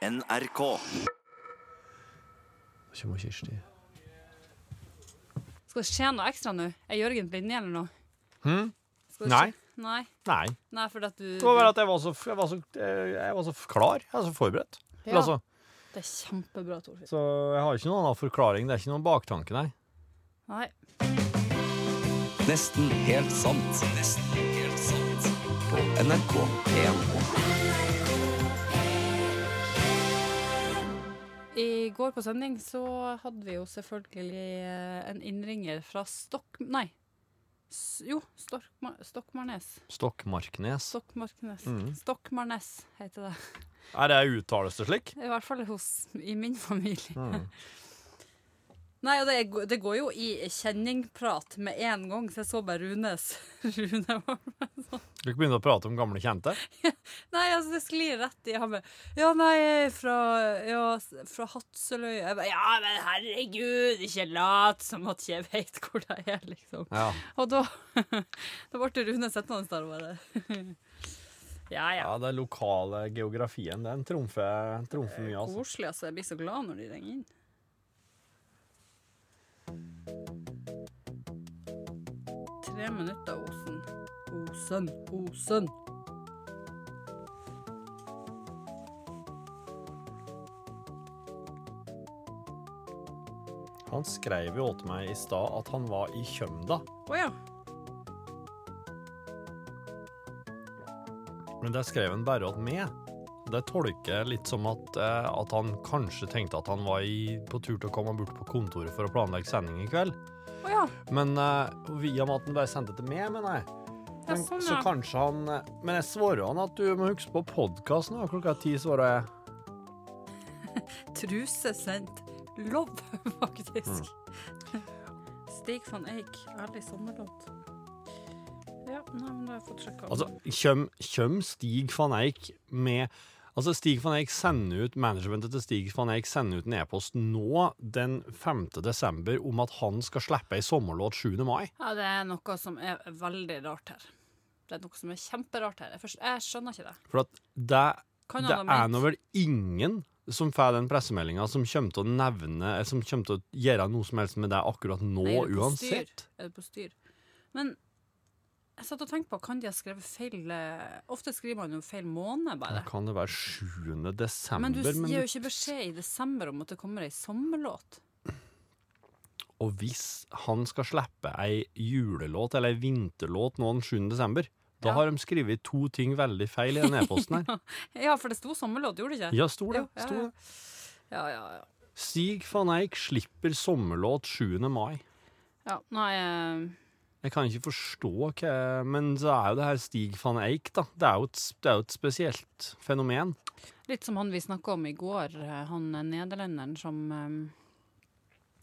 NRK. Nå kommer Kirsti. Skal det skje noe ekstra nå? Er Jørgen blinde eller noe? Hm? Nei. Nei. Nei. Nei, for at du Det var bare at jeg var så, jeg var så, jeg var så klar. Jeg var så forberedt. Ja. Altså, Det er kjempebra, Torfinn. så jeg har ikke noen annen forklaring. Det er ikke noen baktanke, nei. Nei. Nesten helt sant. Nesten helt sant. På NRK1. I går på sending så hadde vi jo selvfølgelig eh, en innringer fra Stokk... Nei. S jo, Storkma Stokmarnes. Stokmarknes. Stokmarknes. Mm. Stokmarnes heter det. Er det uttalelse slik? I hvert fall hos, i min familie. Mm. Nei, og det, det går jo i kjenningprat med en gang, så jeg så bare Runes. Rune var Du begynner å prate om gamle kjente? Nei, altså, det sklir rett i ham. Ja, nei, fra, ja, fra Hatseløy. Jeg bare, ja, men herregud, ikke lat som at jeg veit hvor det er, liksom. Ja. Og da, da ble Rune sittende der og bare Ja, ja. ja, den lokale geografien, den trumfer, trumfer mye, altså. Koselig, altså. Jeg blir så glad når de ringer inn. Tre minutter, Osen. Osen, Osen. Han skrev jo til meg i stad at han var i Kjømda. Å ja. Men det skrev han bare at med. Det tolker jeg litt som at, eh, at han kanskje tenkte at han var i, på tur til å komme bort på kontoret for å planlegge sending i kveld. Å ja. Men uh, via med at han bare sendte det med, mener jeg. Ja, sånn, ja. Så kanskje han eh, Men jeg svarer han at du må huske på podkasten. Klokka ti svarer jeg. Truse sendt. Love, faktisk. Stig van Eik, ærlig sommerlåt. Ja, nei, men da har jeg fått sjekka. Altså, kjøm, kjøm Stig van Eik med Altså, Stig van Eijk sender ut Managementet til Stig van Eijk sender ut en e-post nå den 5. desember om at han skal slippe ei sommerlåt 7. mai. Ja, det er noe som er veldig rart her. Det er noe som er kjemperart her. Jeg, forst- jeg skjønner ikke det. For at det, det er nå vel ingen som får den pressemeldinga som kommer til å nevne Som kommer til å gjøre noe som helst med det akkurat nå, Nei, er uansett. Er det på styr? Men jeg satt og tenkte på, kan de ha skrevet feil eh, Ofte skriver man jo feil måned, Da bare. kan det være 7. desember, Men du gir jo ikke beskjed i desember om at det kommer ei sommerlåt. Og hvis han skal slippe ei julelåt eller ei vinterlåt nå den 7. desember, da Ja. har de skrevet to ting veldig feil i den e-posten her. Ja, for det sto sommerlåt, gjorde det ikke? Ja, sto det. Jo, ja, Sto ja. det. Ja, ja, ja. Stig van Eijk slipper sommerlåt 7. mai. ja nei eh, Jeg kan ikke forstå hva Men så er jo det her Stig van Eijk, da. Det er jo et, det er jo et spesielt fenomen. Litt som han vi snakka om i går, eh, han eh, nederlenderen som um,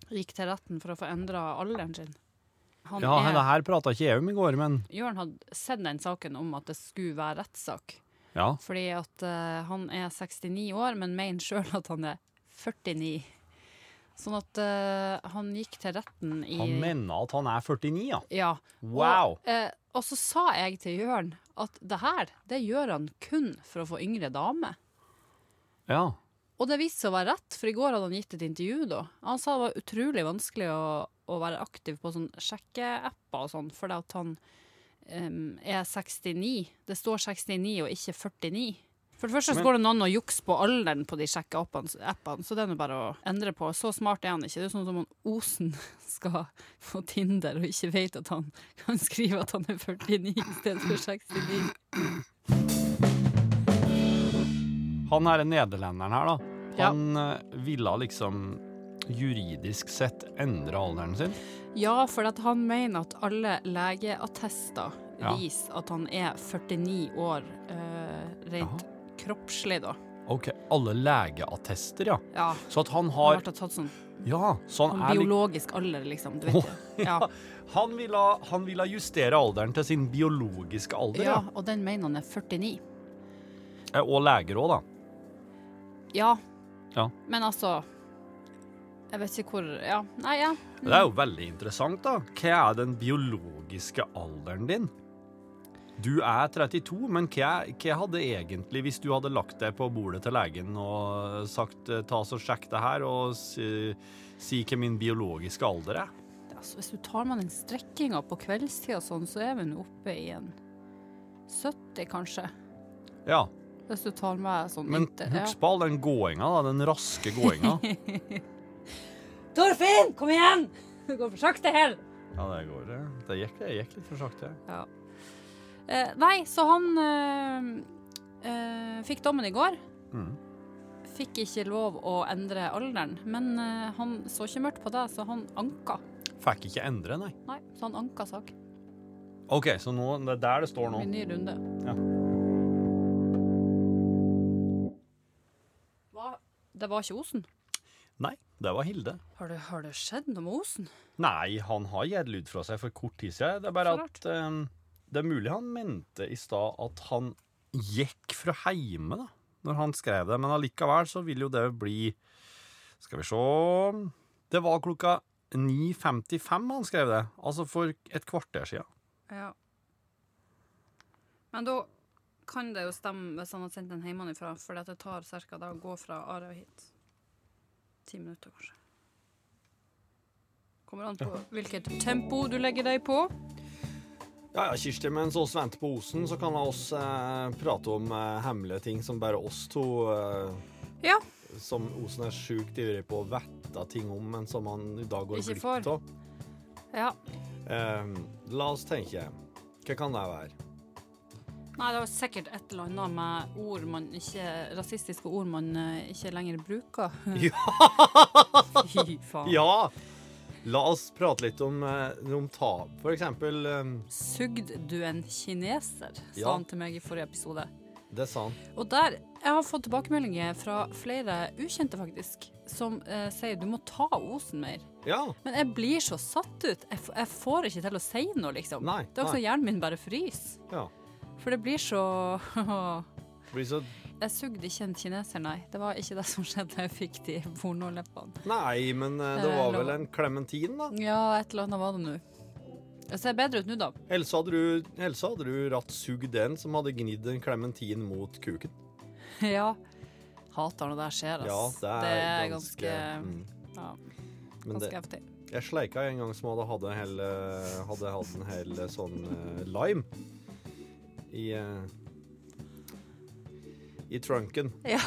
gikk til retten for å få endra alderen sin. Han Ja, er, det her prata ikke jeg om i går, men Jørn hadde sett den saken om at det skulle være rettssak. ja. Fordi at uh, han er 69 år, men mener sjøl at han er 49. Sånn at uh, han gikk til retten i Han mener at han er 49, ja. Ja. Wow. Og, uh, og så sa jeg til Jørn at det her, det gjør han kun for å få yngre damer. Ja. Og det viste seg å være rett, for i går hadde han gitt et intervju da. Han sa det var utrolig vanskelig å, å være aktiv på sånn sjekkeapper og sånn, fordi at han um, er 69. Det står 69 og ikke 49. For det første så går det noen å jukse på alderen på de sjekkeappene, appene, så det er nå bare å endre på. Så smart er han ikke. Det er sånn som om Osen skal få Tinder og ikke vet at han kan skrive at han er 49 i stedet for 69. Han her er nederlenderen her, da. Han ja. ville liksom juridisk sett endre alderen sin. Ja, for at han mener at alle legeattester Ja. viser at han er 49 år Uh, rent kroppslig, da. OK, alle legeattester, ja. Ja. Så at han Han har tatt sånn, Ja, så sånn han er biologisk alder, liksom. Du vet oh, Ja. Han ville, han ville justere alderen til sin biologiske alder, ja, ja. og den mener han er 49. Eh, Og leger òg, da. Ja. Ja. Men altså Jeg vet ikke hvor Ja, nei, ja. Det er jo veldig interessant, da. Hva er den biologiske alderen din? Du er 32, men hva, hva hadde egentlig, hvis du hadde lagt deg på bordet til legen og sagt eh, ta så sjekk det her, og si, si hva min biologiske alder er? Altså, hvis du tar med den strekkinga på kveldstida sånn, så er vi nå oppe i en 70, kanskje. Ja, Hvis du tar med sånn men husk på all den gåinga, da, den raske gåinga. Torfinn, kom igjen! Det går for sakte her. Ja, det går, det. Det gikk, det gikk litt for sakte. Ja. Eh, nei, så han eh, eh, fikk dommen i går. Mm. Fikk ikke lov å endre alderen, men eh, han så ikke mørkt på det, så han anka. Fikk ikke endre, nei. Nei, så han anka sak. OK, så nå, det er der det står nå. I ny runde. Ja. Hva? Det var ikke Osen? Nei, det var Hilde. Har det, har det skjedd noe med Osen? Nei, han har gitt lyd fra seg for kort tid siden. Det er bare at eh, Det er mulig han mente i stad at han gikk fra heime, da, når han skrev det. Men allikevel så vil jo det bli Skal vi se Det var klokka 9.55 han skrev det. Altså for et kvarter siden. Ja. Men da kan det jo stemme hvis han har sendt den hjemmefra, for det tar ca. å gå fra Arøy hit. Ti minutter, kanskje. Kommer an på hvilket tempo du legger deg på. Ja, ja, Kirsti, mens oss venter på Osen, så kan oss eh, prate om eh, hemmelige ting som bare oss to eh, Ja. Som Osen er sjukt ivrig på å vette ting om, men som han i dag går Ikke glipp får. av. ja. Eh, la oss tenke. Hva kan det være? Nei, det var sikkert et eller annet med ord man ikke Rasistiske ord man eh, ikke lenger bruker. Ja! Fy faen. Ja! La oss prate litt om, eh, om tap, For eksempel Um... Sugd du en kineser, sa Ja. han til meg i forrige episode. Det sa han. Og der, jeg har fått tilbakemeldinger fra flere ukjente faktisk, som eh, sier du må ta Osen mer. Ja. Men jeg blir så satt ut. Jeg, jeg får ikke til å si noe, liksom. Nei, det er også nei. hjernen min bare fryser. ja. For det blir så Det blir så Jeg sugde ikke en kineser, nei. Det var ikke det som skjedde. da Jeg fikk de pornoleppene. Nei, men eh, det Eh, var vel en klementin, da. Ja, et eller annet var det nå. Det ser bedre ut nå, da. Ellers hadde du, Else hadde du ratt sugd en som hadde gnidd en klementin mot kuken. ja. Hater når det skjer, ass. Ja, det er, ganske, mm. ja, ganske heftig. jeg sleika en gang som hadde hatt en hel, eh, hadde hatt en hel sånn uh, lime i eh, i trunken. Ja,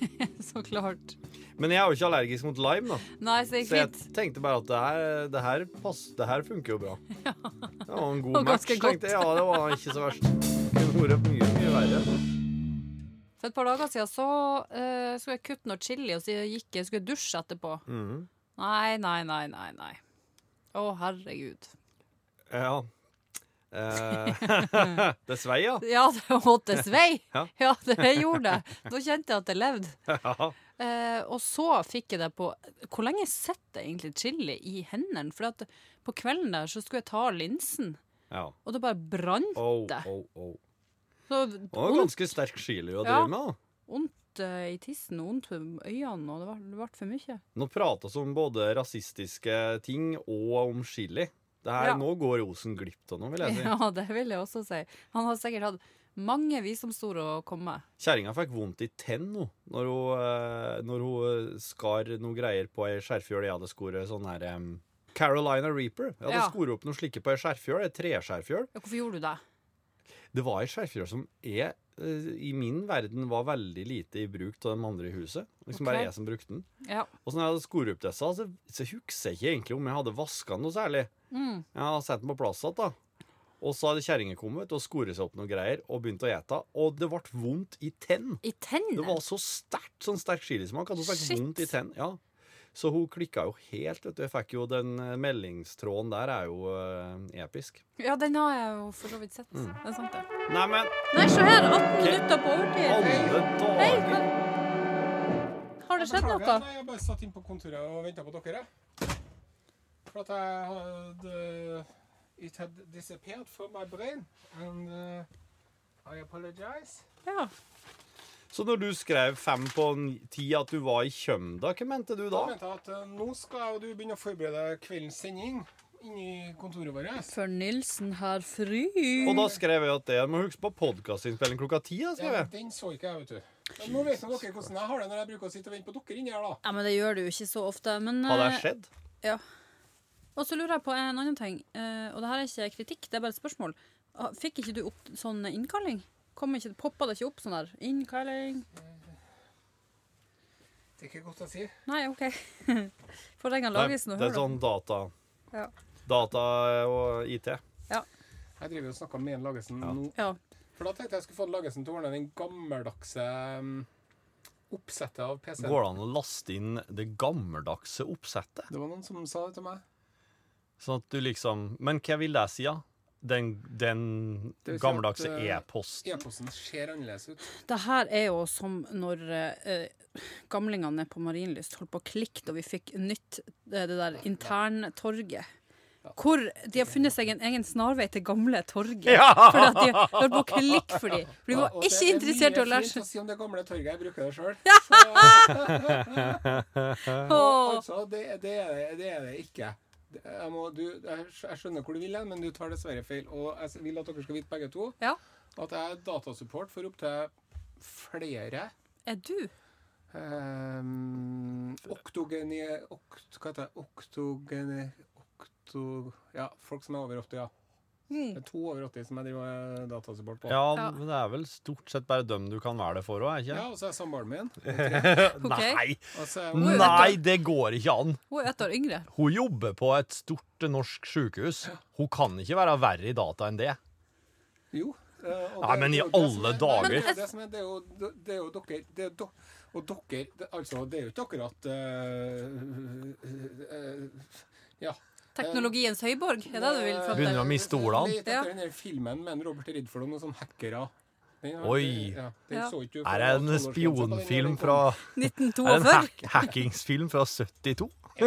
så klart. Men jeg er jo ikke allergisk mot lime, da. Nei, så Så jeg tenkte bare at det her, det her, pass, det her funker jo bra. Det var en god match, godt. tenkte jeg. Ja, det var ikke så verst. Kunne vært mye, mye verre. For et par dager siden så uh, skulle jeg kutte noe chili, og så gikk jeg skulle dusje etterpå. Mhm. Nei, nei, nei, nei. nei. Å, herregud. Ja. Eh, det svei, ja. Ja, det måtte svei. Ja. Det gjorde det. Da kjente jeg at det levde. ja. Eh, og så fikk jeg det på Hvor lenge sitter egentlig chili i hendene? For på kvelden der så skulle jeg ta linsen, ja. og det bare brant Oh, det. oh, oh. Så Det var ganske sterk chili å Ja. drive med. da. vondt eh, i tissen og vondt i øynene, og det ble, det for mye. Nå prates om både rasistiske ting og om chili. Det her, Ja. Nå går Osen glipp av noe, vil jeg si. Ja, det vil jeg også si. Han har sikkert hatt mange visdomsord å komme med. Kjerringa fikk vondt i tenn nå, når hun, eh, når hun eh, skar noe greier på ei skjerfjøl jeg hadde skoret sånn her um, Carolina Reaper. Jeg hadde Ja. skoret opp noe slikke på ei skjerfjøl, ei treskjerfjøl. Hvorfor gjorde du det? Det var et skjerfjøl som er, eh, i min verden var veldig lite i bruk av de andre i huset. Liksom okay. bare jeg som brukte den. Ja. Og så når jeg hadde disse, så, så husker jeg ikke egentlig om jeg hadde vaska noe særlig. Mm. Jeg hadde satt den på plass igjen, da. Og så hadde kjerringa kommet og skoret seg opp noen greier og begynt å ete. Og det ble vondt i tenn. I tenn? Det var så sterkt, sånn sterk chilismak at fikk Shit. vondt i tenn. Ja. Så hun klikka jo helt, vet du. Jeg fikk jo den eh, meldingstråden der er jo eh, episk. Ja, den har jeg jo for så vidt sett. Mm. Det er sant, det. Neimen, Nei, se her! 18 Ok. minutter på overtid. alle Hei, dager! hva- har det skjedd noe? Nei, jeg bare satt inn på kontoret og venta på dere. For at jeg hadde It had disappeared from my brain. And uh, I apologize. Ja. Så når du skrev fem på ti at du var i Kjømda, hva mente du Da da? mente jeg at uh, nå skal du begynne å forberede kveldens sending. inni kontoret vårt. For Nilsen har fri. Og da skrev jeg at det må huske på podkastinnspilling klokka ti. Ja, den så ikke jeg, vet du. Men nå vet dere hvordan jeg har det når jeg bruker å sitte og vente på dere inni her, da. Ja, men det gjør du jo ikke så ofte. Men, Har det eh, skjedd? Ja. Og så lurer jeg på en annen ting, eh, og det her er ikke kritikk, det er bare et spørsmål. Fikk ikke du opp sånn innkalling? Kom ikke, Poppa det ikke opp sånn der? Innkalling Det er ikke godt å si. Nei, OK. For den kan lages nå. det er sånn data Ja. Data og IT. Ja. Jeg driver og snakker med en Lagesen Ja. nå. Ja. For da tenkte jeg jeg skulle få Lagesen til å ordne den gammeldagse um, oppsettet av PC-en. Går det an å laste inn det gammeldagse oppsettet? Det var noen som sa det til meg. Sånn at du liksom Men hva vil det si, da? Den, den si gammeldagse eh, e-posten? E-posten ser annerledes ut. Det her er jo som når eh, gamlingene på Marienlyst holdt på å klikke da vi fikk nytt det, det der interntorget. Hvor de har funnet seg en egen snarvei til gamle torget. Ja! For at de holdt på å klikke for dem. For de Ja, var og ikke er interessert i å lære. Det mye lære fint seg å si om det gamle torget. Jeg bruker det sjøl. Altså, det, er det, det er det ikke. Jeg, må, du, jeg skjønner hvor du vil hen, men du tar dessverre feil. Og jeg vil at dere skal vite begge to Ja. at jeg er datasupport for opptil flere Er du? um, oktogeni... Okt, hva heter det? Oktogeni... Okto... Ja, folk som er over 80, ja. Det er to over 80 som jeg driver datasupport på. Ja, Ja. men det er vel stort sett bare dem du kan være det for òg, ikke Ja, og så er samboeren min. Nei! Er hun, Nei, det går ikke an! Hun er ett år yngre. Hun jobber på et stort norsk sykehus. Hun kan ikke være verre i data enn det. jo. eh, Nei, men i det er jo det alle er- dager. Det, er det, som er, det, er jo, det er jo dere det er do, Og dere det, Altså, det er jo ikke akkurat uh, uh, uh, Ja. Teknologiens høyborg, er det du vil fram Begynner å miste ordene. Let etter Ja. den der filmen med Robert Ridford om noen sånne hackere. Den, Oi. Den Ja. så Er det en for 12 år siden, så den- spionfilm den kom. fra Er det en 1942? hack hackingsfilm fra 72? I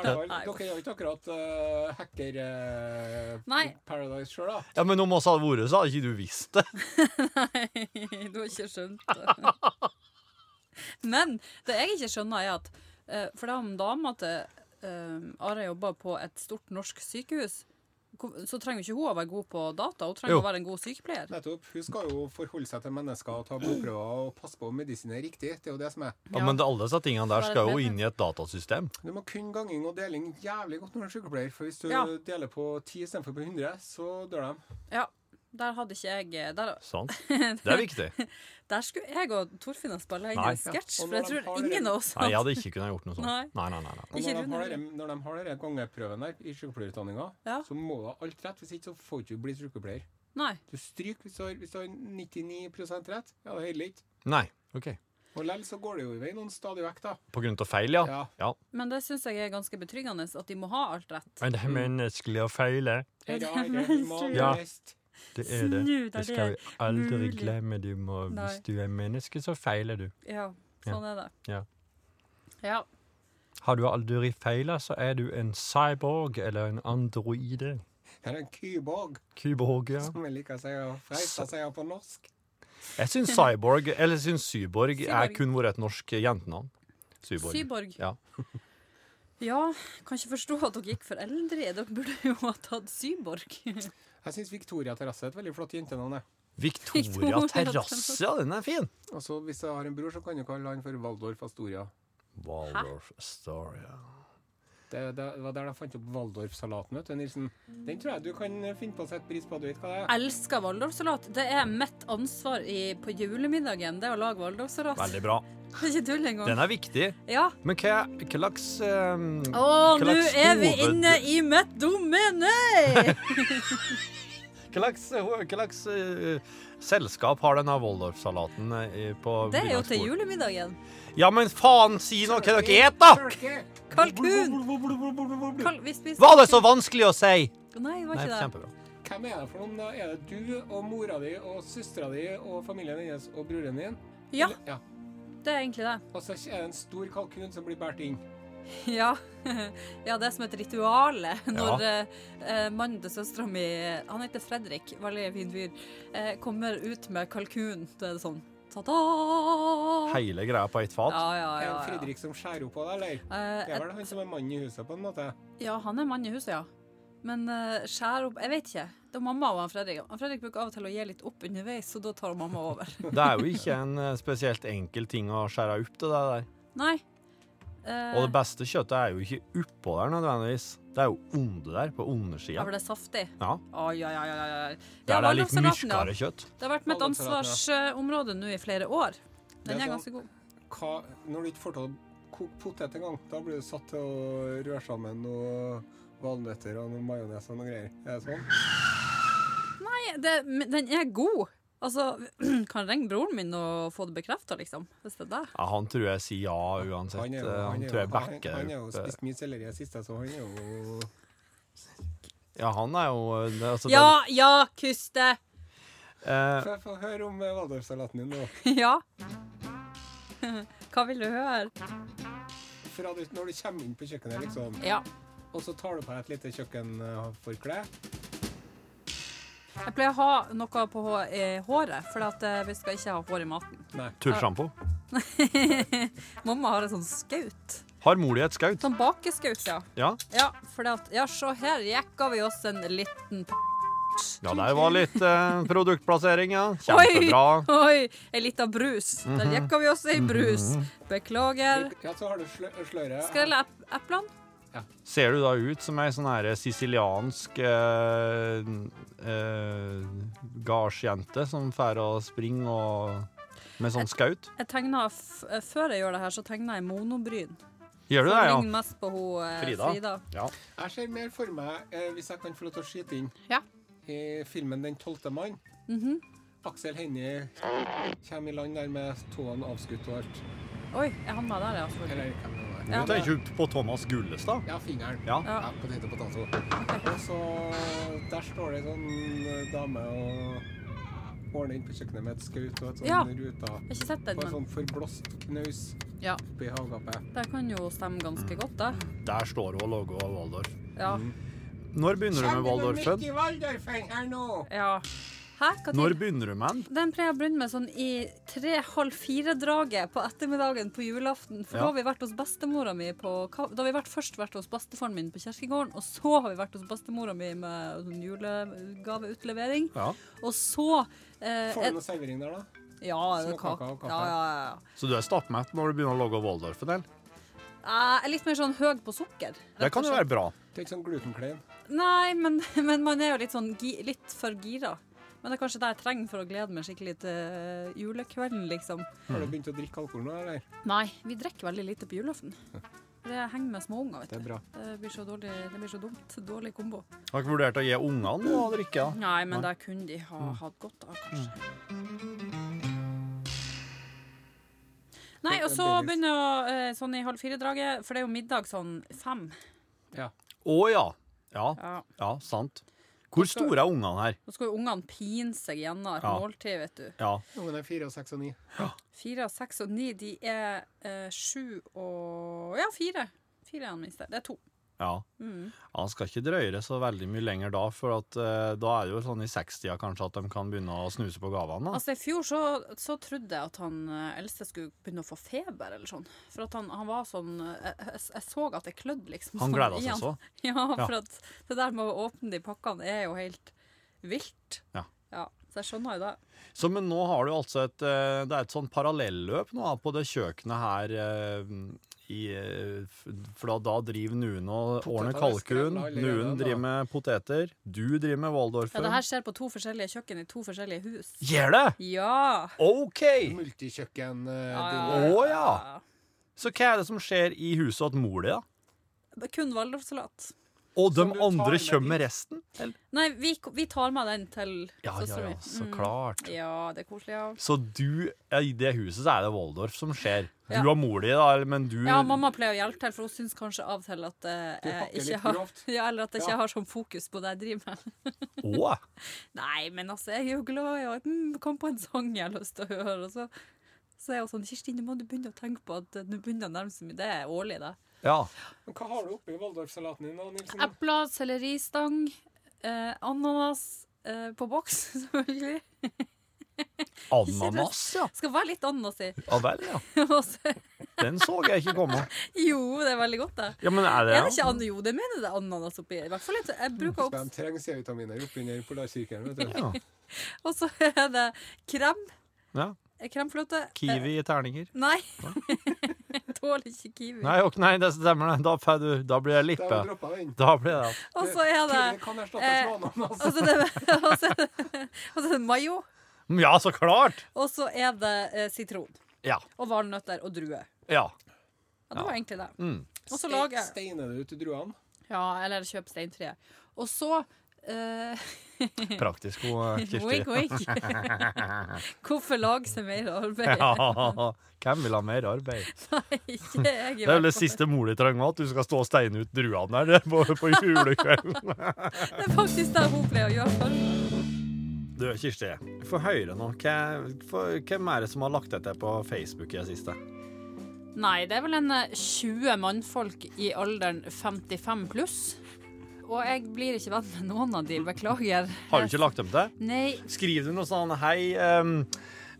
hvert fall, Nei. Dere er jo ikke akkurat uh, hacker uh, Nei. Paradise sjøl, da. Ja, men om oss hadde vært, så hadde ikke du visst det. Nei, du har ikke skjønt det. Men det jeg ikke skjønner, er at uh, For det er om dama til uh, Are jobber på et stort norsk sykehus. Så trenger ikke hun å være god på data, hun trenger Jo. å være en god sykepleier. Nettopp. Hun skal jo forholde seg til mennesker og ta blodprøver og passe på om medisinen er riktig. Det er jo det som er. Ja, men alle disse tingene der skal jo inn i et datasystem. Du må kunne ganging og deling jævlig godt når du er sykepleier. For hvis du Ja. deler på 10 istedenfor på 100, så dør de. Ja, der hadde ikke jeg Der, Sant? Det er viktig. der skulle jeg og Torfinn ha spilla inn en sketsj, Ja, for jeg tror har ingen av oss Nei, jeg hadde ikke kunnet gjort noe sånt. Nei. Nei, nei, nei. nei. Når, de har det, når de har den gangeprøven der i sykepleierutdanninga, Ja. så må du ha alt rett. Hvis ikke så får du ikke bli sykepleier. Nei. Du stryker hvis du har, hvis du har 99 rett. Ja, det holder ikke. Nei, OK. Og likevel så går det jo i vei noen stadig vekk, da. På grunn av feil, ja. Ja. ja. Men det syns jeg er ganske betryggende, at de må ha alt rett. Men det er menneskelig å feile. Er er? Det er det. Snu deg, Det Det skal vi aldri mulig. glemme. Du må, hvis du er menneske, så feiler du. Ja, sånn er det. Ja. Ja. Har du aldri feila, så er du en cyborg eller en androide. Det er en kyborg, Kyborg, ja. som jeg liker å si og freisa sier på norsk. Jeg syns cyborg, eller syns syborg, er kun vært et norsk jentenavn. Syborg. Syborg. Ja. Ja, kan ikke forstå at dere gikk for eldre. Dere burde jo ha tatt Syborg. Jeg syns Victoria Terrasse er et veldig flott jentenavn. Victoria Victoria Terrasse, ja, den er fin. Altså, Hvis jeg har en bror, så kan du kalle han for Waldorf Astoria. Waldorf Astoria. Det, det var der de fant opp Waldorf-salaten. vet du, Nilsen. Den tror jeg du kan finne på å sette pris på. Du vet hva det er? Elsker waldorfsalat. Det er mitt ansvar i, på julemiddagen, det er å lage waldorfsalat. Veldig bra. Ikke tull engang. Den er viktig. Ja. Men hva, slags um, Å, nå er vi hoved- inne i mitt domene! Hva slags, hva slags eh, selskap har denne Waldorf-salaten eh, på Det er jo til julemiddagen. Ja, men faen, si noe hva dere spiser, da! Kalkun! Kal hvis, hvis, Var det så vanskelig å si? Nei, det var Nei, ikke det. kjempebra. Hvem er det for noen? da? Er det du og mora di og søstera di og familien hennes og broren din? Ja, Eller- ja. det er egentlig det. Og så er det en stor kalkun som blir båret inn. Ja. ja, det er som et rituale når ja. eh, mannen til søstera mi, han heter Fredrik, veldig fin fyr, eh, kommer ut med kalkun. Da er det sånn ta-da! hele greia på ett fat. Ja, ja, Er ja. det. Fredrik som skjærer opp på det, eller? Eh, Det er vel han som er mannen i huset, på en måte. Ja, han er mann i huset, ja. Men uh, skjære opp Jeg vet ikke. Det er mamma og han Fredrik. Han Fredrik bruker av og til å gi litt opp underveis, så da tar mamma over. Det er jo ikke en eh, spesielt enkel ting å skjære opp til det der. Nei. Eh, Og det beste kjøttet er jo ikke oppå der nødvendigvis. Det er jo under der, på ja, for det er saftig. Ja, Oi, oi, oi, oi, det er litt Waldorfsalaten, kjøtt. Det har vært mitt ansvarsområde nå i flere år. Den er ganske god. Hva, når du ikke får til å koke potet engang, da blir du satt til å røre sammen noe valnøtter og noe majones og noe greier. Er det sånn? Nei, det, den er god. Altså, kan ringe broren min og få det bekrefta, liksom. Hvis det er det. Ja, han tror jeg sier ja uansett. Han, er jo, Eh, han, Han tror jeg backer han, opp. han har jo eh, spist mye selleri i det siste, så han er jo Ja, han er jo det, altså, Ja, ja, Kuste! det, eh, Få få høre om eh, waldorfsalaten din nå. Ja. Hva vil du høre? Fra du, når du kommer inn på kjøkkenet, liksom, Ja. og så tar du på deg et lite kjøkkenforkle. Jeg pleier å ha noe på håret, for at eh, vi skal ikke ha hår i maten. Nei. Turrsjampo. Mamma har en sånn skaut. Har mor di et skaut? Sånn bakeskaut, ja. Ja. Ja, for at, ja, se her jekka vi oss en liten p... ja, der var litt eh, produktplassering, ja. Kjempebra. Oi, oi ei lita brus. Der Mhm. jekka vi oss ei brus. Beklager. Ja, så har du slø sløret. Skrelle ep eplene? Ser du da ut som ei sånn her siciliansk eh, eh, gardsjente som drar og springer og med sånn skaut? Jeg tegner, f eh, Før jeg gjør det her, så tegner jeg monobryn. Gjør du det, ja? ligner mest på hun eh, Frida. Frida. Ja. Jeg ser mer for meg, eh, hvis jeg kan få lov til å skyte inn, Ja. i filmen 'Den tolvte mann'. Mhm. Aksel Hennie kommer i land der med tåene avskutt og alt. Oi, er han med der, ja? Du tenker jo på Thomas Gullestad? Ja, fingeren. Ja. Ja. Potet og potet. Og så Der står det en sånn dame og ordner inn på kjøkkenet med et skaut og et sånn Ja. ruta. Jeg har ikke sett den, På en sånn forblåst knaus ja, oppi havgapet. det kan jo stemme ganske godt, det. Der står hun og lager Waldorf. Ja. Mm. Når begynner du med Waldorfen? i Waldorfen her nå! ja. Hæ? Hva Når begynner du med den? Den pleier jeg å begynne med sånn i tre-halv fire-draget på ettermiddagen på julaften. For Ja. da har vi vært hos bestemora mi på Da har vi vært, først vært hos bestefaren min på Kjerkegården, og så har vi vært hos bestemora mi med sånn julegaveutlevering. Ja. Og så eh, Får du noe servering der, da? Ja, kake. Ja, ja, ja. Så du er stappmett når du begynner å lage Waldorfen? eller? Jeg er litt mer sånn høy på sukker. Det kan jo være bra. Det er ikke sånn glutenklein. Nei, men, men man er jo litt sånn gi, litt for gira. Men det er kanskje det jeg trenger for å glede meg skikkelig til eh, julekvelden, liksom. Har du begynt å drikke alkohol nå, eller? Nei, vi drikker veldig lite på julaften. Det henger med småunger, vet du. Det er bra. Det blir så dårlig, det blir så dumt. Dårlig kombo. Har ikke vurdert å gi ungene noe å drikke? da? Nei, men Nei. det kunne de ha hatt godt av, kanskje. Nei, og så begynner jeg eh, sånn i halv fire-draget, for det er jo middag sånn fem. Ja. Å ja. ja. Ja. Ja, sant. Hvor skal, store er ungene her? Nå skal jo ungene pine seg gjennom et Ja. måltid, vet du. Ja. Ungene er fire og seks og ni. Fire, og seks og ni, de er eh, sju og Ja, fire. Fire er den minste. Det er to. Ja. Mm. Han skal ikke drøye så veldig mye lenger da, for at, eh, da er det jo sånn i 60-tida kanskje at de kan begynne å snuse på gavene. Altså, I fjor så, så trodde jeg at han eh, eldste skulle begynne å få feber eller sånn. For at han, han var sånn eh, Jeg, jeg så at det klødde, liksom. Han sånn gleda seg så. Ja, for at det der med å åpne de pakkene er jo helt vilt. Ja. ja. Så jeg skjønner jo det. Så, men nå har du altså et Det er et sånn parallelløp nå på det kjøkkenet her i, eh, For da, da driver Nuen og ordner er kalkun. Nuen driver med poteter. Du driver med Ja, det her skjer på to forskjellige kjøkken i to forskjellige hus. Gjør det? Ja! OK! Multikjøkken. eh, ja, ja, Å, ja. Så hva er det som skjer i huset til mor di, da? Kun waldorfsalat. Og de andre kommer med resten? Eller? Nei, vi, vi tar med den til Ja, ja, søstera ja, ja, så Mm. klart. Ja, det er koselig, ja. Så du, i det huset så er det Waldorf som skjer. Ja. Du har mor di, da, men du Ja, mamma pleier å hjelpe til, for hun syns kanskje av og til at eh, jeg ikke har. Ja, eller at jeg ikke Ja. har sånn fokus på det jeg driver med. Åh. Nei, men altså, jeg er jo glad i å mm, komme på en sang jeg har lyst til å høre. Og så, så er jo sånn Kirsti, nå må du begynne å tenke på at du begynner å nærme deg mye. Det er årlig, det. Ja. Men hva har du oppi Waldorfsalaten din, da, Nilsen? Epler, selleristang, eh, ananas eh, på boks, selvfølgelig. Ananas, ja. Skal være litt ananas i. Ja vel, ja. Og så- Den så jeg ikke komme. jo, det er veldig godt, det. Ja, men er det Er det ikke an jo, det mener det er ananas oppi. I hvert fall litt. Jeg bruker De også trenger C-vitaminer oppunder polarsirkelen. vet du. Ja. Og så er det krem. ja. Kremfløte. Kiwi i terninger. Eh, Nei. Tåler ikke kiwi. Nei, ok, nei, det stemmer. Da, du, da blir det lippe. Da blir det Og så er eh. Og så er det, og så er det, mayo. Ja, så klart! Og så er det eh, sitron. Ja. Og valnøtter og druer. Ja. Ja, det var egentlig det. Mm. Og så lager Steiner du ut druene? Ja, eller kjøp steintreet. Og så Praktisk god Kirsti. Wink, wink. Hvorfor lage seg mer arbeid? Ja, hvem vil ha mer arbeid? Nei, ikke jeg. Det er vel det siste mor di trenger, at du skal stå og steine ut druene der på, på julekvelden. Det er faktisk det hun pleier å gjøre. for. Du, Kirsti, få høre nå. Hvem er det som har lagt dette på Facebook i det siste? Nei, det er vel en eh, 20 mannfolk i alderen 55 pluss. Og jeg blir ikke venn med noen av de, beklager. Har du ikke lagt dem til? Nei, Skriver du noe sånn Hei, um,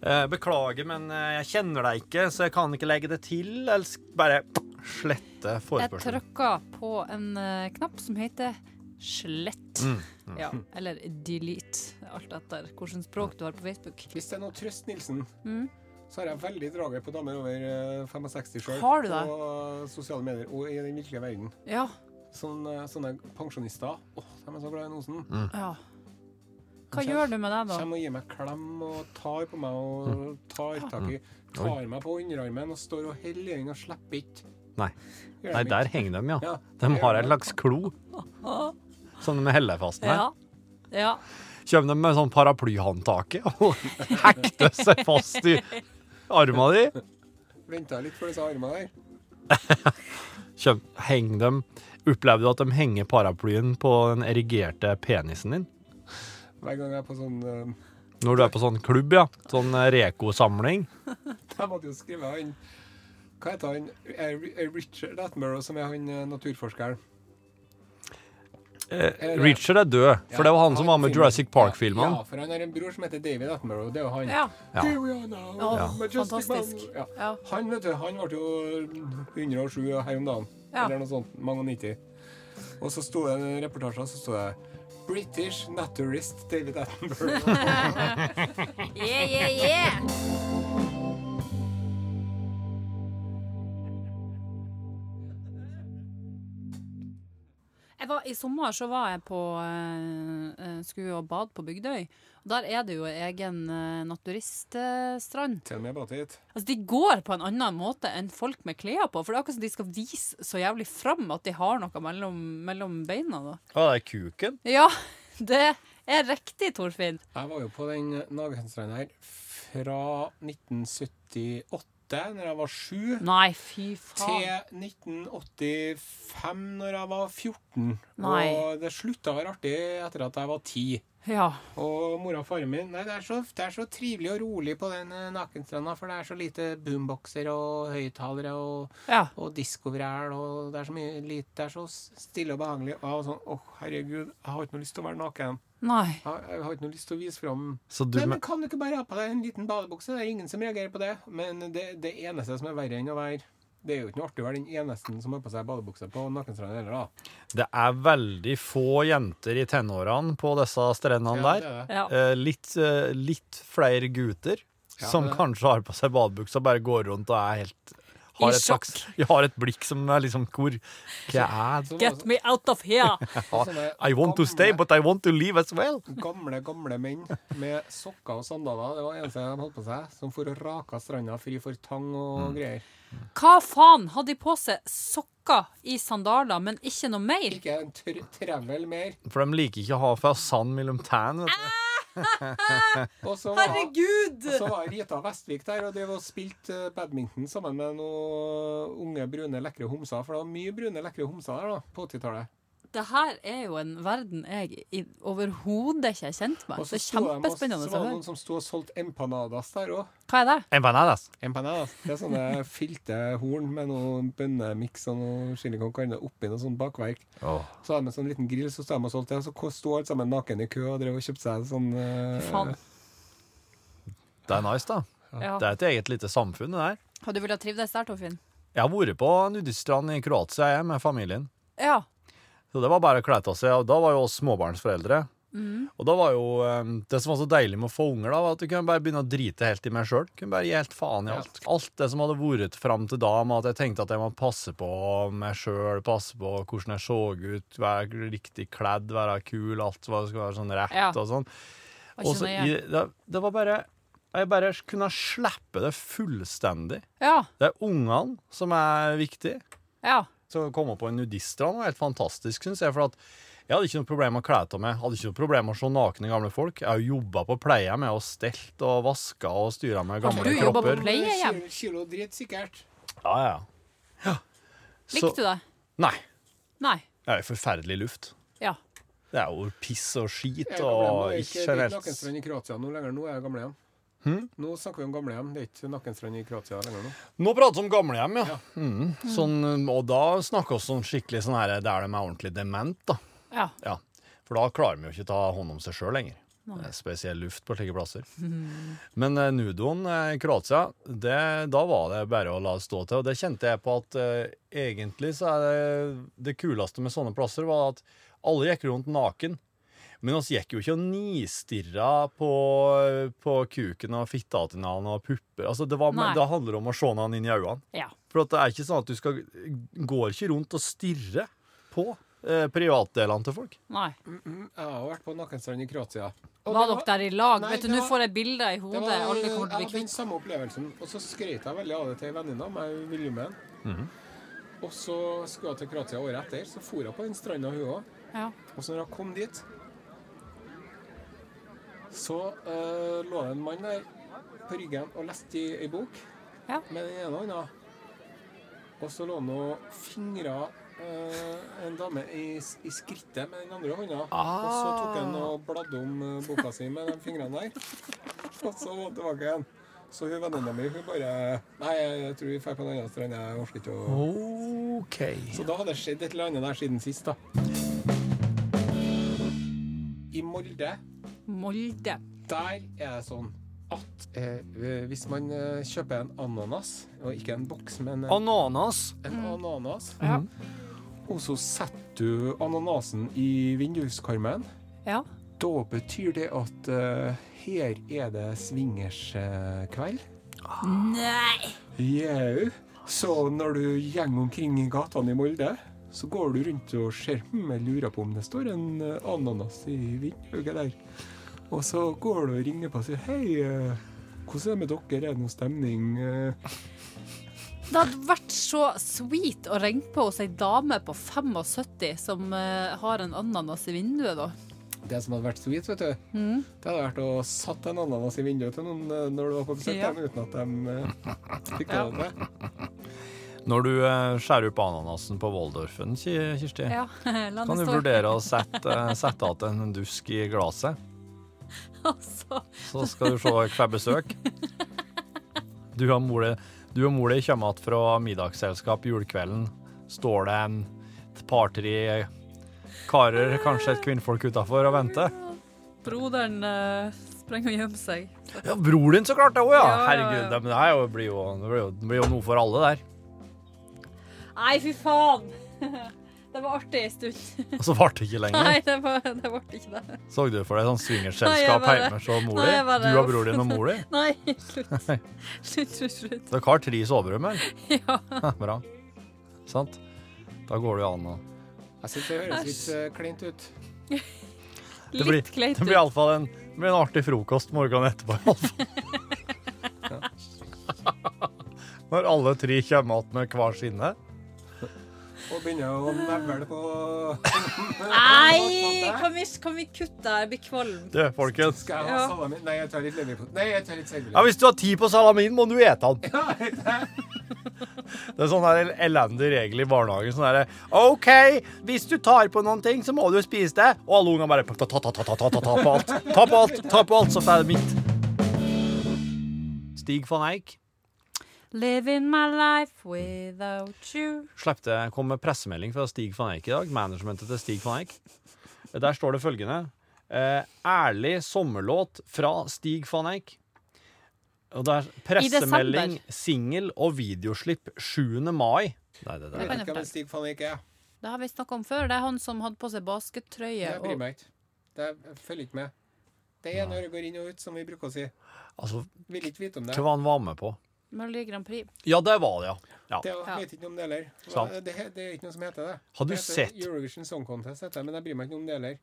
uh, beklager, men eh, jeg kjenner deg ikke, så jeg kan ikke legge det til. Eller bare slette jeg forespørselen. trykka på en uh, knapp som heter slett. Mm, Ja, eller delete, alt etter hvilket språk du har på Facebook. Hvis det er noe trøst, Nilsen, Mm. så har jeg veldig draget på damer over eh, 65 sjøl. Har du det? På sosiale medier og i den virkelige verden. Ja. Sånne, sånne pensjonister. Åh, de er så glad i nosen. ja. Hva gjør du med det, da? Kommer og gir meg klem og tar på meg og tar tak i Tar meg på underarmen og står og holder i den og slipper ikke. Nei. Nei, der henger de, ja. Ja, De har en slags klo som de heller fast med. Ja. ja. Kommer de med sånn paraplyhåndtaket og hekter seg fast i arma di? Venta litt for disse armene der. Kjem, henger de Opplever du at de henger paraplyen på den erigerte penisen din? Hver gang jeg er på sånn uh, Når du er på sånn klubb, ja. Sånn eh, Reko-samling. Jeg måtte jo skrive han Hva heter han? Er- er Richard Attenborough, som er han eh, naturforskeren. Eh, Richard er død, for det var han som var med Jurassic Park-filmene. Ja, for han har en bror som heter David Attenborough. Det er jo han. ja. Ja. Now, Ja. fantastisk. Ja. Ja. Han vet du, han ble jo 107 her om dagen. Ja. Eller noe sånt. Mange og 90. Og så sto det en reportasje, så sto det British naturist David Attenborough. Yeah, yeah, yeah. Var, I sommer så var jeg på uh, eh, Skulle jo bade på Bygdøy. Og Der er det jo egen uh, naturiststrand. Til og med bare hit. Altså, de går på en annen måte enn folk med klær på. For det er akkurat som de skal vise så jævlig fram at de har noe mellom, mellom beina. Da. Å, det er kuken. Ja, det er riktig, Torfinn. Jeg var jo på den Nagenstranda her fra 1978, når jeg var sju, Nei, fy faen. til 1985, når jeg var 14. Nei. Og det slutta å være artig etter at jeg var 10. Ja. Og mora og faren min Nei, det er, så, det er så trivelig og rolig på den eh, nakenstranda, for det er så lite boomboxer og høyttalere og, ja. og diskovræl, og det er så mye lite Det er så stille og behagelig. Og sånn Å, herregud, jeg har ikke noe lyst til å være naken. Nei. Jeg, jeg har ikke noe lyst til å vise fram Nei, men Kan du ikke bare ha på deg en liten badebukse? Det er ingen som reagerer på det. Men det, det eneste som er verre enn å være Det er jo ikke noe artig å være den eneste som har på seg badebukse på nakenstranda heller, da. Det er veldig få jenter i tenårene på disse strendene Ja, der. det er det. Ja. Eh, litt, eh, litt flere gutter Ja, som kanskje har på seg badebukse og bare går rundt og er helt har et slags, har et blikk som er liksom Hvor er Get me out of here! I want to stay, but I want to leave as well. Gamle, gamle menn med sokker og sandaler. Det var det eneste de holdt på seg. Som for å rake stranda fri for tang og Mm. greier. Hva faen? Hadde de på seg sokker i sandaler, men ikke noe mer? Ikke en tr trevel mer. For de liker ikke å ha fra sand mellom tærne. Var, Herregud! og så var Rita Vestvik der og drev og spilte eh, badminton sammen med noen unge, brune, lekre homser. For det var mye brune, lekre homser der da, på 80-tallet. Det her er jo en verden jeg overhodet ikke er kjent med. Det så er sto de og- kjempespennende Så var det noen som sto og solgte empanadas der òg. Hva er det? Empanadas. Empanadas. Det er sånne filte horn med noe bønnemiks og noe chili con carne oppi noe sånt bakverk. Så hadde de en sånn liten grill, så sto de og solgte det. Så sto alle sammen naken i kø og drev og kjøpte seg sånn uh, Faen. Det er nice, da. Ja. Det er et eget lite samfunn, det der. Har du villet trivdes der, Torfinn? Jeg har vært på nudiststrand i Kroatia jeg, med familien. Ja. Så det var bare å kle av seg. Og da var jo oss småbarnsforeldre. Mm. Og da var jo eh, Det som var så deilig med å få unger, da, var at du kunne bare begynne å drite helt i meg sjøl. Kunne bare gi helt faen i alt. Alt det som hadde vært fram til da, med at jeg tenkte at jeg må passe på meg sjøl, passe på hvordan jeg så ut, være riktig kledd, være kul, alt som skulle være sånn rett Ja. og sånn. Og så i- det, det var bare Jeg bare kunne slippe det fullstendig. Ja. Det er ungene som er viktig. Ja. Så å komme på en nudiststrand var helt fantastisk, syns jeg. For at jeg hadde ikke noe problem med å kle av meg. Hadde ikke noe problem med å se nakne gamle folk. Jeg har jo jobba på pleie med å stelt og vaska og styra med gamle du jobba på pleie? hjem? Kilo, dritt, sikkert. Ja, ja. ja. Så, Likte du det? nei. Nei. Det er jo forferdelig luft. Ja. Det er jo piss og skit Jeg og ikke ikke det er ikke generelt nakenstrand i Kroatia nå lenger. Nå er jeg gamlehjem. Hm? Nå snakker vi om gamlehjem. Det er ikke Nakkenstrand i Kroatia lenger nå. Nå prater vi om gamlehjem, ja. Ja. Mm. Sånn, og da snakker vi sånn skikkelig sånn her der de er ordentlig dement, da. Ja. Ja. For da klarer vi jo ikke ta hånd om seg sjøl lenger. Nei. Er Spesiell luft på slike plasser. Men eh, nudoen eh, i Kroatia, det, da var det bare å la det stå til. Og det kjente jeg på at eh, egentlig så er det det kuleste med sånne plasser, var at alle gikk rundt naken. Men oss gikk jo ikke og nistirra på, på kuken og fitta til han og pupper. Altså, det, var, det handler om å se han inn i øynene. Ja. For at det er ikke sånn at du skal Går ikke rundt og stirrer på eh, privatdelene til folk. Nei. Mm, Jeg har vært på nakenstrand i Kroatia. Og Var var dere der i lag? Nei, Vet du, det Nå får jeg bilder i Det hodet. var, Alle kommer til å jeg bli hadde den samme opplevelsen, og så skrøt jeg veldig av det til ei venninne av meg, Viljumen. -hmm. Og så skulle jeg til Kroatia året etter, så for jeg på den stranda hun òg. Ja. Og så når jeg kom dit, så uh, lå det en mann der på ryggen og leste i ei bok Ja. med den ene hånda. Og så lå han og fingra Uh, en dame i, i skrittet med den andre hånda. Og så tok han og bladde om eh, boka si med de fingrene der. Og så var han tilbake igjen. Så hun venninna mi hun bare Nei, jeg tror vi drar på en annen strand. Jeg orker ikke å okay. så da hadde det skjedd et eller annet der siden sist, da. I Molde, Molde. der er det sånn at eh, hvis man eh, kjøper en ananas, og ikke en boks, men en, Ananas. en ananas, Ja. og så setter du ananasen i vinduskarmen, Ja. da betyr det at eh, her er det swingerskveld. Nei! Jau. Så når du gjenger omkring i gatene i Molde, så går du rundt og ser hm, jeg lurer på om det står en eh, ananas i vinduet der. Og så går du og ringer på og sier hei, eh, hvordan er det med dere, er det noe stemning? Det hadde vært så sweet å ringe på hos ei dame på 75 som eh, har en ananas i vinduet, da. Det som hadde vært sweet, vet du, Mm. det hadde vært å satt en ananas i vinduet til noen eh, når du var på besøk, Ja. dem, uten at de fikk Ja. det. Når du skjærer opp ananasen på Waldorfen, Kirsti, Ja, kan du vurdere å sette, sette igjen en dusk i glasset? Altså, Så skal du se hver besøk. Du og mor di kommer igjen fra middagsselskap julekvelden. Står det en et par-tre karer, kanskje et kvinnfolk utafor og venter? broderen uh, sprenger og gjemmer seg. Ja, bror din, så klart det òg, ja. Ja. Herregud, det, det, er jo, det, blir jo, det blir jo noe for alle der. Nei, fy faen! Det var artig en stund. Og så varte det ikke lenger. Nei, det var, det ble ikke det. Så du for deg sånn swingerselskap hjemme hos mor di? Du og bror din og mor di? Nei, slutt. Slutt, slutt, slutt. Dere har tre soverommer? Ja. Bra. Sant? Da går det jo an å Jeg syns det høres litt eh, kleint ut. Det blir- Litt kleint Det blir iallfall en, det blir en artig frokost morgenen etterpå. i alle fall. Når alle tre kommer igjen med hver sinne. Og begynner å nevle på Nei, kan vi, kan vi kutte her? Jeg blir kvalm. Du, folkens. Skal jeg ha Ja. salami? Nei, jeg tar litt leverpostei. Nei, jeg tar litt Ja. Hvis du har tid på salamin, må du ete den. Det er sånn her elendig regel i barnehagen. Sånn herre OK, hvis du tar på noen ting, så må du spise det. Og alle ungene bare ta, ta, ta, ta, ta, ta, ta, ta på alt. Ta på alt, ta på alt, så får jeg det mitt. Stig van Eijk Living my life without you. slepte, kom med pressemelding fra Stig van Eijk i dag. Managementet til Stig van Eijk. Der står det følgende. Eh, ærlig sommerlåt fra Stig van Eijk. Og det er pressemelding, singel og videoslipp 7. mai. Nei, det det, det. kan ikke hvem. Stig van Eijk er. Det har vi snakka om før. Det er han som hadde på seg baskettrøye. Jeg bryr meg ikke. Det er- følger ikke med. Det er når det går inn og ut, som vi bruker å si. Altså, Vil ikke vite om det. hva han var med på? Melodi Grand Prix. Ja, det var det, ja. ja. Det Ja. vet ikke noe om det heller. Det, det, det er ikke noe som heter det. Har du det heter sett Eurovision Song Contest, heter det, men jeg bryr meg ikke noe om det heller.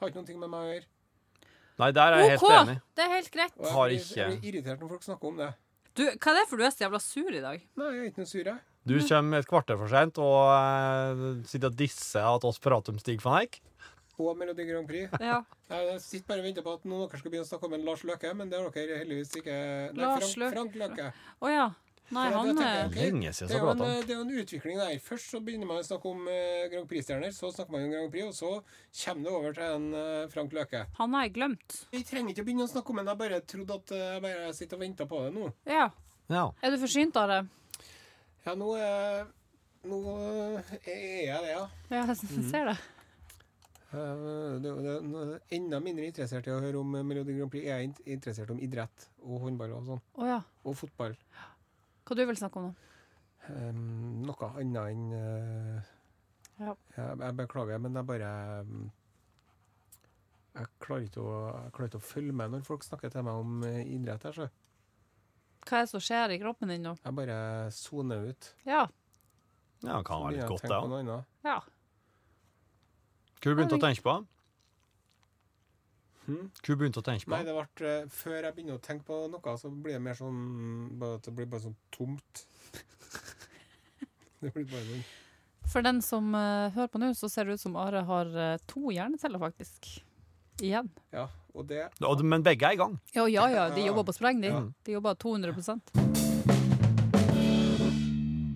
Har ikke noe med meg å gjøre. Nei, der er jeg OK! helt enig. Det er helt greit. Og jeg Har ikke- jeg blir irritert når folk snakker om det. Du, hva er det for du er så jævla sur i dag? Nei, jeg er ikke noe sur, jeg. Du kommer et kvarter for sent og uh, sitter og disser at oss prater om Stig van Eijk. Og Melodi Grand Prix. Ja. Jeg sitter bare og venter på at noen av dere skal begynne å snakke om en Lars Løkke, men det har dere heldigvis ikke. Nei, Lars Frank, Frank Løkke. Å ja. Nei, han jeg, ok, Lenge siden så prata han. det er jo en utvikling der. Først så begynner man å snakke om eh, Grand Prix-stjerner, så snakker man om Grand Prix, og så kommer det over til en eh, Frank Løke. Han har jeg glemt. Vi trenger ikke å begynne å snakke om den, jeg bare trodde at eh, jeg bare sitter og venter på det nå. Ja. Ja. Er du forsynt av det? Ja, nå, er- nå er jeg det, ja. Ja, jeg ser det. Eh, Det, det, nå er jeg enda mindre interessert i å høre om eh, Melodi Grand Prix. Jeg er int- interessert om idrett og håndball og sånn. Oh, ja. Og fotball. Hva du vil snakke om nå? Um, noe annet enn uh, Ja. jeg, jeg beklager, men jeg bare um, jeg, klarer ikke å, jeg klarer ikke å følge med når folk snakker til meg om eh, idrett. her, så Hva er det som skjer i kroppen din nå? Jeg bare soner ut. Ja. ja, kan være litt godt, det òg. Ja. Hva du begynt å tenke på? Hm? Hva du begynt å tenke på? Nei, det ble, uh, Før jeg begynner å tenke på noe, så blir det mer sånn bare, Det blir bare sånn tomt. det blir bare sånn For den som uh, hører på nå, så ser det ut som Are har uh, to hjerneceller, faktisk. Igjen. Ja, og det Og- Men begge er i gang. Ja, ja, ja. De Ja. jobber på spreng, de. Ja. De jobber 200%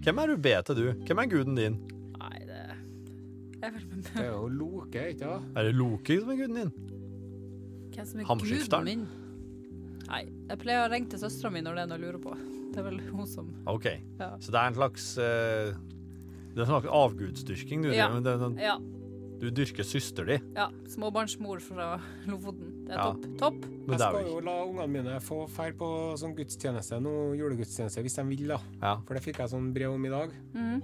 Hvem er Ubete, du? Hvem er guden din? Jeg vet ikke Det er jo Loke, ikke sant? Er det Loki som er guden din? hvem som er Hamskifteren? guden min. Nei, jeg pleier å ringe til søstera mi når det er noe jeg lurer på. Det er vel hun som OK. Ja. Så det er en slags eh, Det er en slags avgudsdyrking, du. Ja. Det, det, det, Ja. du dyrker søster di. ja Småbarnsmor fra Lofoten. Det er Ja. topp. Topp. Men Jeg det er skal jo jo ikke la ungene mine få feil på sånn gudstjeneste, noe julegudstjeneste, hvis de vil, da. ja. For det fikk jeg sånn brev om i dag. Mhm.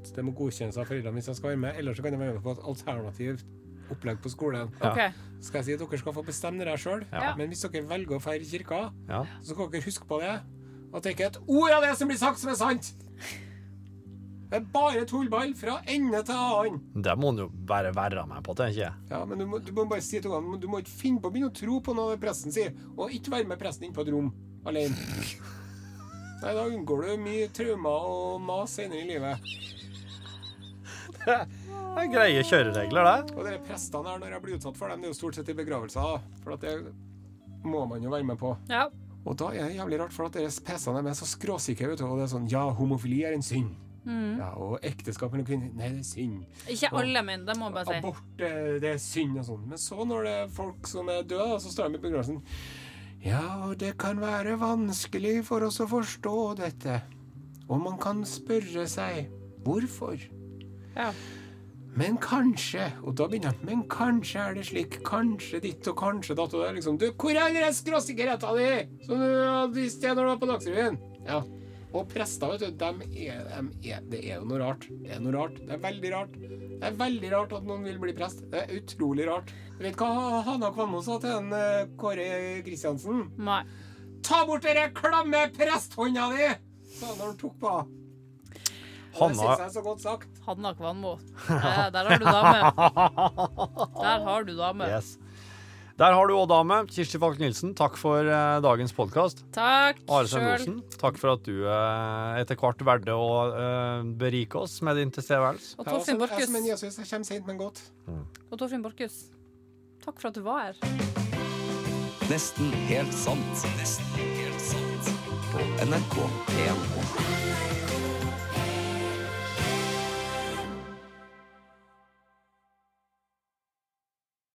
At det må godkjennes av foreldrene hvis jeg skal være med. Ellers så kan jeg være med på et alternativt opplegg på skolen. Ja. Okay. Skal jeg si at dere skal få bestemme det sjøl. Ja. Men hvis dere velger å feire kirka, ja. så skal dere huske på det. At det ikke er et ord av det som blir sagt, som er sant. Det er bare tullball fra ende til annen. Det må du jo bare være med på, tenker jeg. Ja, men du må, du må bare si til ungene Du må ikke finne på å begynne å tro på noe presten sier, og ikke være med presten inn på et rom alene. Nei, da unngår du mye traumer og mas senere i livet. Det er greie kjøreregler, det. Og dere prestene her, når jeg blir utsatt for dem, det er jo stort sett i begravelser, da. For at det må man jo være med på. Ja. Og da er det jævlig rart, for at deres PC-ene er så skråsikre, vet du. Og det er sånn Ja, homofili er en synd. Ja, og ekteskap mellom kvinner Nei, det er synd. Ikke alle mine, det må jeg bare si. Abort, det, det er synd og sånn. Men så, når det er folk som er døde, så står de i begravelsen Ja, og det kan være vanskelig for oss å forstå dette. Og man kan spørre seg hvorfor. Ja. Men kanskje Og da begynner han. Men kanskje er det slik. Kanskje ditt og kanskje datt. Og det er liksom Du, hvor er den skråsikkerheten din som du hadde vist det når du var på Dagsrevyen? Ja. Og prester, vet du, de er, de er, det er jo noe rart. Det er noe rart. Det er veldig rart. Det er veldig rart at noen vil bli prest. Det er utrolig rart. Du vet hva Hanna Kvanmo sa til en eh, Kåre Kristiansen? Nei. Ta bort den klamme presthånda di! sa han da han tok på henne. Det Hanna- syns jeg er så godt sagt. Hanna Kvanmo. Eh, Der har du dame. Der har du dame. Yes. Der har du òg dame. Kirsti Falk Nilsen, takk for uh, dagens podkast. Takk Are Send. Osen, takk for at du uh, etter hvert valgte å uh, berike oss med din tilstedeværelse. Og Torfinn Borchhus. kommer sent, men godt. Og Torfinn Borchhus. Takk for at du var her. Nesten helt sant. Nesten helt sant. På NRK1.